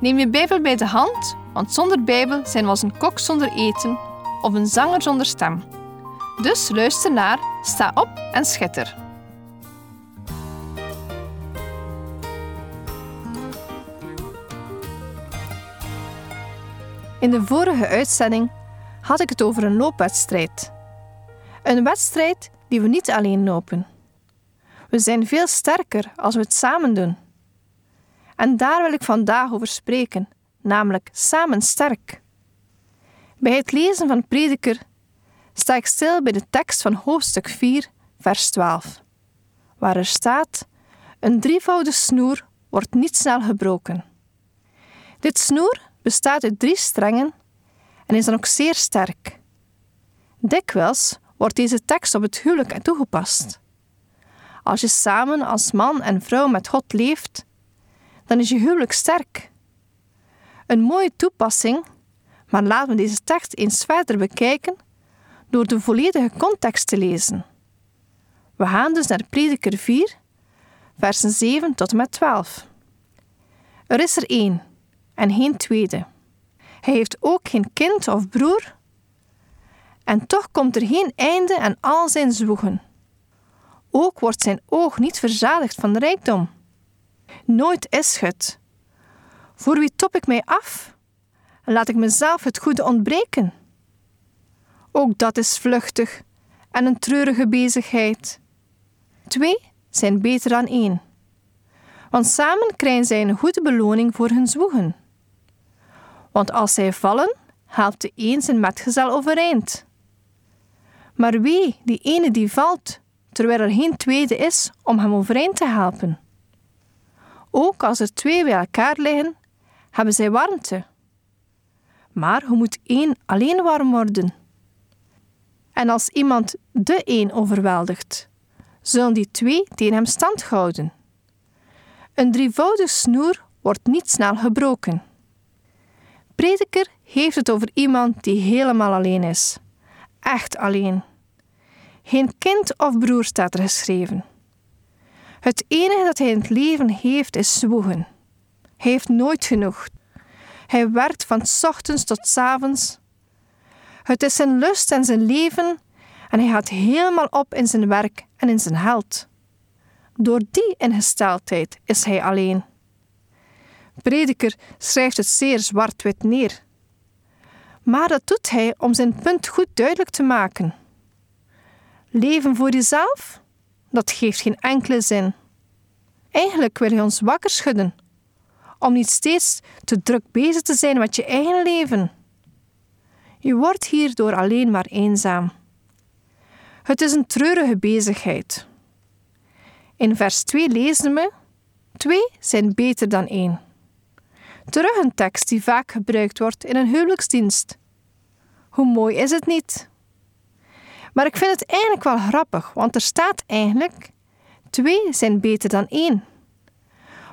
Neem je Bijbel bij de hand, want zonder Bijbel zijn we als een kok zonder eten of een zanger zonder stem. Dus luister naar, sta op en schitter. In de vorige uitzending had ik het over een loopwedstrijd. Een wedstrijd die we niet alleen lopen. We zijn veel sterker als we het samen doen. En daar wil ik vandaag over spreken, namelijk samen sterk. Bij het lezen van Prediker sta ik stil bij de tekst van hoofdstuk 4, vers 12, waar er staat: Een drievoudige snoer wordt niet snel gebroken. Dit snoer bestaat uit drie strengen en is dan ook zeer sterk. Dikwijls wordt deze tekst op het huwelijk toegepast. Als je samen als man en vrouw met God leeft, dan is je huwelijk sterk. Een mooie toepassing, maar laten we deze tekst eens verder bekijken door de volledige context te lezen. We gaan dus naar Prediker 4, versen 7 tot en met 12. Er is er één en geen tweede. Hij heeft ook geen kind of broer. En toch komt er geen einde aan al zijn zwoegen. Ook wordt zijn oog niet verzadigd van rijkdom. Nooit is het. Voor wie top ik mij af? Laat ik mezelf het goede ontbreken? Ook dat is vluchtig en een treurige bezigheid. Twee zijn beter dan één. Want samen krijgen zij een goede beloning voor hun zwoegen. Want als zij vallen, helpt de een zijn metgezel overeind. Maar wie die ene die valt, terwijl er geen tweede is om hem overeind te helpen? Ook als er twee bij elkaar liggen, hebben zij warmte. Maar hoe moet één alleen warm worden? En als iemand de een overweldigt, zullen die twee tegen hem stand houden. Een drievoudig snoer wordt niet snel gebroken. Prediker heeft het over iemand die helemaal alleen is. Echt alleen. Geen kind of broer staat er geschreven. Het enige dat hij in het leven heeft is zwoegen. Hij heeft nooit genoeg. Hij werkt van ochtends tot avonds. Het is zijn lust en zijn leven en hij gaat helemaal op in zijn werk en in zijn held. Door die ingesteldheid is hij alleen. Prediker schrijft het zeer zwart-wit neer. Maar dat doet hij om zijn punt goed duidelijk te maken. Leven voor jezelf? Dat geeft geen enkele zin. Eigenlijk wil hij ons wakker schudden, om niet steeds te druk bezig te zijn met je eigen leven. Je wordt hierdoor alleen maar eenzaam. Het is een treurige bezigheid. In vers 2 lezen we: Twee zijn beter dan één. Terug een tekst die vaak gebruikt wordt in een huwelijksdienst. Hoe mooi is het niet? Maar ik vind het eigenlijk wel grappig, want er staat eigenlijk: twee zijn beter dan één.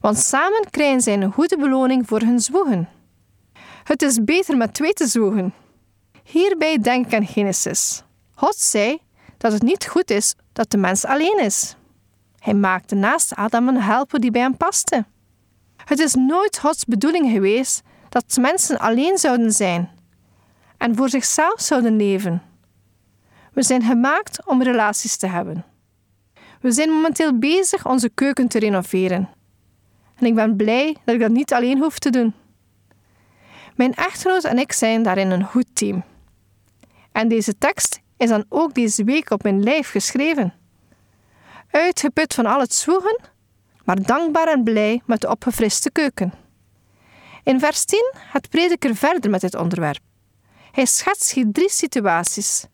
Want samen krijgen zij een goede beloning voor hun zwoegen. Het is beter met twee te zwoegen. Hierbij denk ik aan Genesis. God zei dat het niet goed is dat de mens alleen is. Hij maakte naast Adam een helper die bij hem paste. Het is nooit Gods bedoeling geweest dat mensen alleen zouden zijn en voor zichzelf zouden leven. We zijn gemaakt om relaties te hebben. We zijn momenteel bezig onze keuken te renoveren. En ik ben blij dat ik dat niet alleen hoef te doen. Mijn echtgenoot en ik zijn daarin een goed team. En deze tekst is dan ook deze week op mijn lijf geschreven. Uitgeput van al het zwoegen, maar dankbaar en blij met de opgefriste keuken. In vers 10 gaat prediker verder met dit onderwerp. Hij schetst hier drie situaties.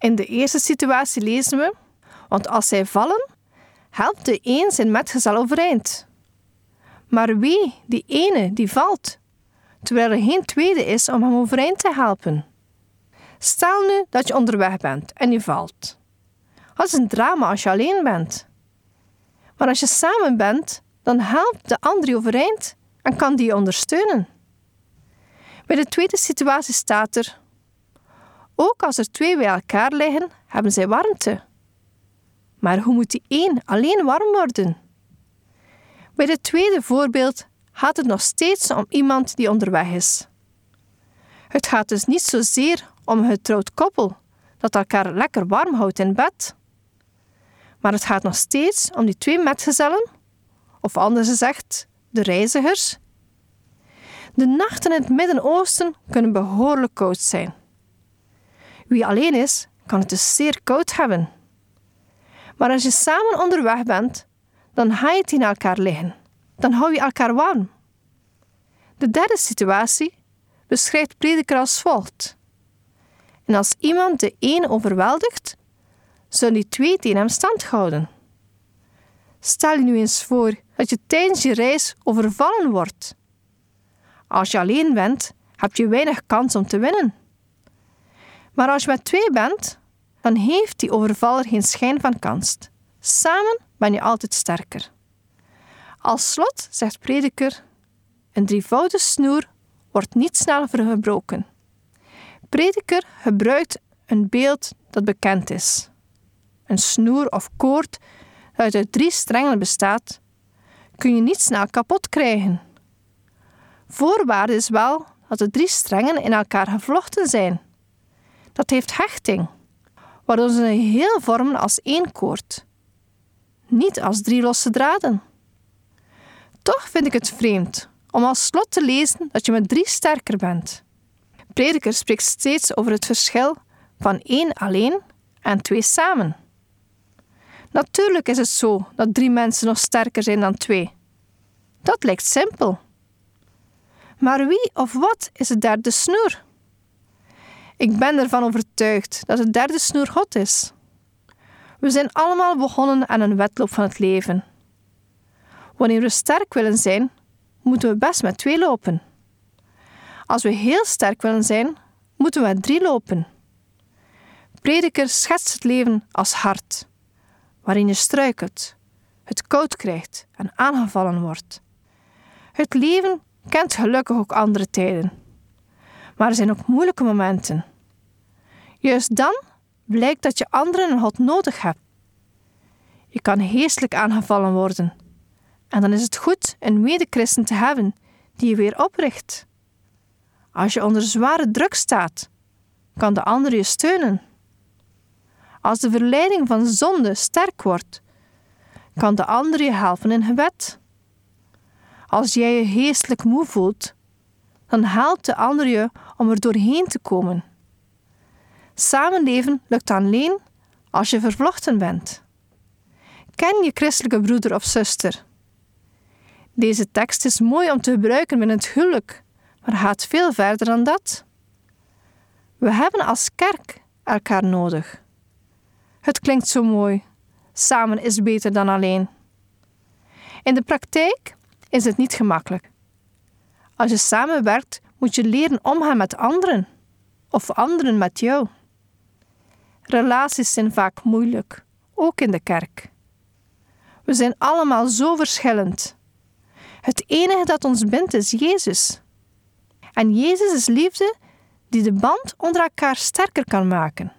In de eerste situatie lezen we: Want als zij vallen, helpt de een zijn metgezel overeind. Maar wie die ene die valt, terwijl er geen tweede is om hem overeind te helpen? Stel nu dat je onderweg bent en je valt. Dat is een drama als je alleen bent. Maar als je samen bent, dan helpt de ander je overeind en kan die je ondersteunen. Bij de tweede situatie staat er: Ook als er twee bij elkaar liggen, hebben zij warmte. Maar hoe moet die één alleen warm worden? Bij het tweede voorbeeld gaat het nog steeds om iemand die onderweg is. Het gaat dus niet zozeer om een getrouwd koppel dat elkaar lekker warm houdt in bed. Maar het gaat nog steeds om die twee metgezellen, of anders gezegd, de reizigers. De nachten in het Midden-Oosten kunnen behoorlijk koud zijn. Wie alleen is, kan het dus zeer koud hebben. Maar als je samen onderweg bent, dan ga je tegen elkaar liggen. Dan hou je elkaar warm. De derde situatie beschrijft prediker als volgt. En als iemand de een overweldigt, zullen die twee tegen hem stand houden. Stel je nu eens voor dat je tijdens je reis overvallen wordt. Als je alleen bent, heb je weinig kans om te winnen. Maar als je met twee bent, dan heeft die overvaller geen schijn van kans. Samen ben je altijd sterker. Als slot zegt prediker: een drievoudige snoer wordt niet snel verbroken. Prediker gebruikt een beeld dat bekend is. Een snoer of koord dat uit drie strengen bestaat, kun je niet snel kapot krijgen. Voorwaarde is wel dat de drie strengen in elkaar gevlochten zijn. Dat heeft hechting, waardoor ze een heel vormen als één koord, niet als drie losse draden. Toch vind ik het vreemd om als slot te lezen dat je met drie sterker bent. Prediker spreekt steeds over het verschil van één alleen en twee samen. Natuurlijk is het zo dat drie mensen nog sterker zijn dan twee. Dat lijkt simpel. Maar wie of wat is de derde snoer? Ik ben ervan overtuigd dat de derde snoer God is. We zijn allemaal begonnen aan een wedloop van het leven. Wanneer we sterk willen zijn, moeten we best met twee lopen. Als we heel sterk willen zijn, moeten we met drie lopen. Prediker schetst het leven als hard, waarin je struikelt, het koud krijgt en aangevallen wordt. Het leven kent gelukkig ook andere tijden. Maar er zijn ook moeilijke momenten. Juist dan blijkt dat je anderen een God nodig hebt. Je kan geestelijk aangevallen worden. En dan is het goed een medechristen te hebben die je weer opricht. Als je onder zware druk staat, kan de ander je steunen. Als de verleiding van zonde sterk wordt, kan de ander je helpen in gebed. Als jij je geestelijk moe voelt, dan helpt de ander je om er doorheen te komen. Samenleven lukt alleen als je vervlochten bent. Ken je christelijke broeder of zuster. Deze tekst is mooi om te gebruiken met het huwelijk, maar gaat veel verder dan dat. We hebben als kerk elkaar nodig. Het klinkt zo mooi. Samen is beter dan alleen. In de praktijk is het niet gemakkelijk. Als je samenwerkt, moet je leren omgaan met anderen of anderen met jou. Relaties zijn vaak moeilijk, ook in de kerk. We zijn allemaal zo verschillend. Het enige dat ons bindt is Jezus. En Jezus is liefde die de band onder elkaar sterker kan maken.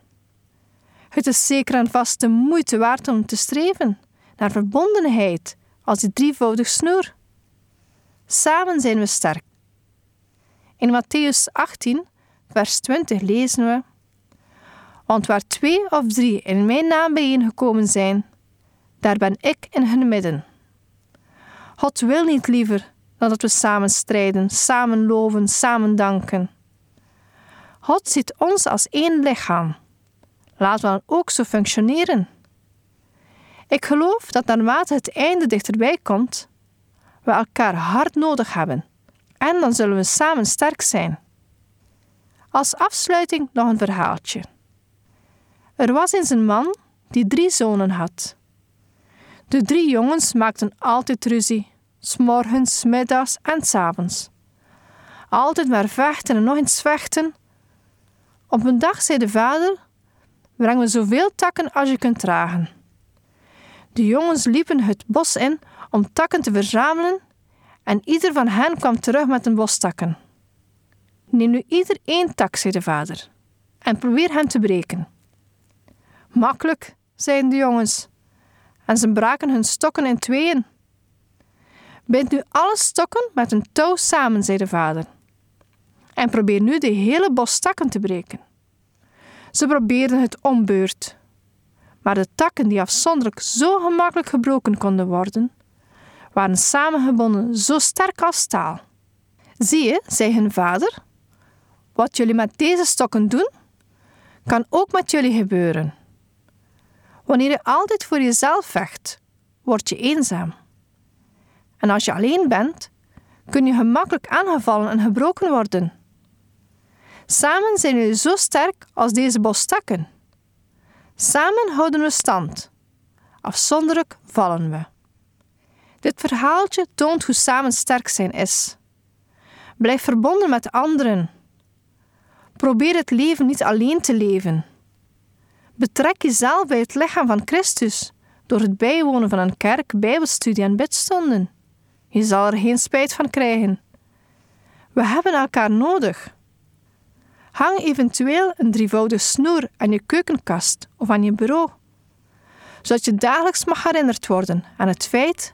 Het is zeker en vast de moeite waard om te streven naar verbondenheid als die drievoudig snoer. Samen zijn we sterk. In Matthäus 18, vers 20 lezen we: Want waar twee of drie in mijn naam bijeengekomen zijn, daar ben ik in hun midden. God wil niet liever dan dat we samen strijden, samen loven, samen danken. God ziet ons als één lichaam. Laten we dan ook zo functioneren. Ik geloof dat naarmate het einde dichterbij komt, we elkaar hard nodig hebben. En dan zullen we samen sterk zijn. Als afsluiting nog een verhaaltje. Er was eens een man die drie zonen had. De drie jongens maakten altijd ruzie, s'morgens, middags en s'avonds. Altijd maar vechten en nog eens vechten. Op een dag zei de vader: Breng me zoveel takken als je kunt dragen. De jongens liepen het bos in om takken te verzamelen en ieder van hen kwam terug met een bos takken. Neem nu ieder één tak, zei de vader, en probeer hem te breken. Makkelijk, zeiden de jongens, en ze braken hun stokken in tweeën. Bind nu alle stokken met een touw samen, zei de vader, en probeer nu de hele bos takken te breken. Ze probeerden het ombeurt, maar de takken die afzonderlijk zo gemakkelijk gebroken konden worden, waren samengebonden zo sterk als staal. Zie je, zei hun vader, wat jullie met deze stokken doen, kan ook met jullie gebeuren. Wanneer je altijd voor jezelf vecht, word je eenzaam. En als je alleen bent, kun je gemakkelijk aangevallen en gebroken worden. Samen zijn jullie zo sterk als deze bostakken. Samen houden we stand. Afzonderlijk vallen we. Dit verhaaltje toont hoe samen sterk zijn is. Blijf verbonden met anderen. Probeer het leven niet alleen te leven. Betrek jezelf bij het lichaam van Christus door het bijwonen van een kerk, bijbelstudie en bidstonden. Je zal er geen spijt van krijgen. We hebben elkaar nodig. Hang eventueel een drievoudige snoer aan je keukenkast of aan je bureau, zodat je dagelijks mag herinnerd worden aan het feit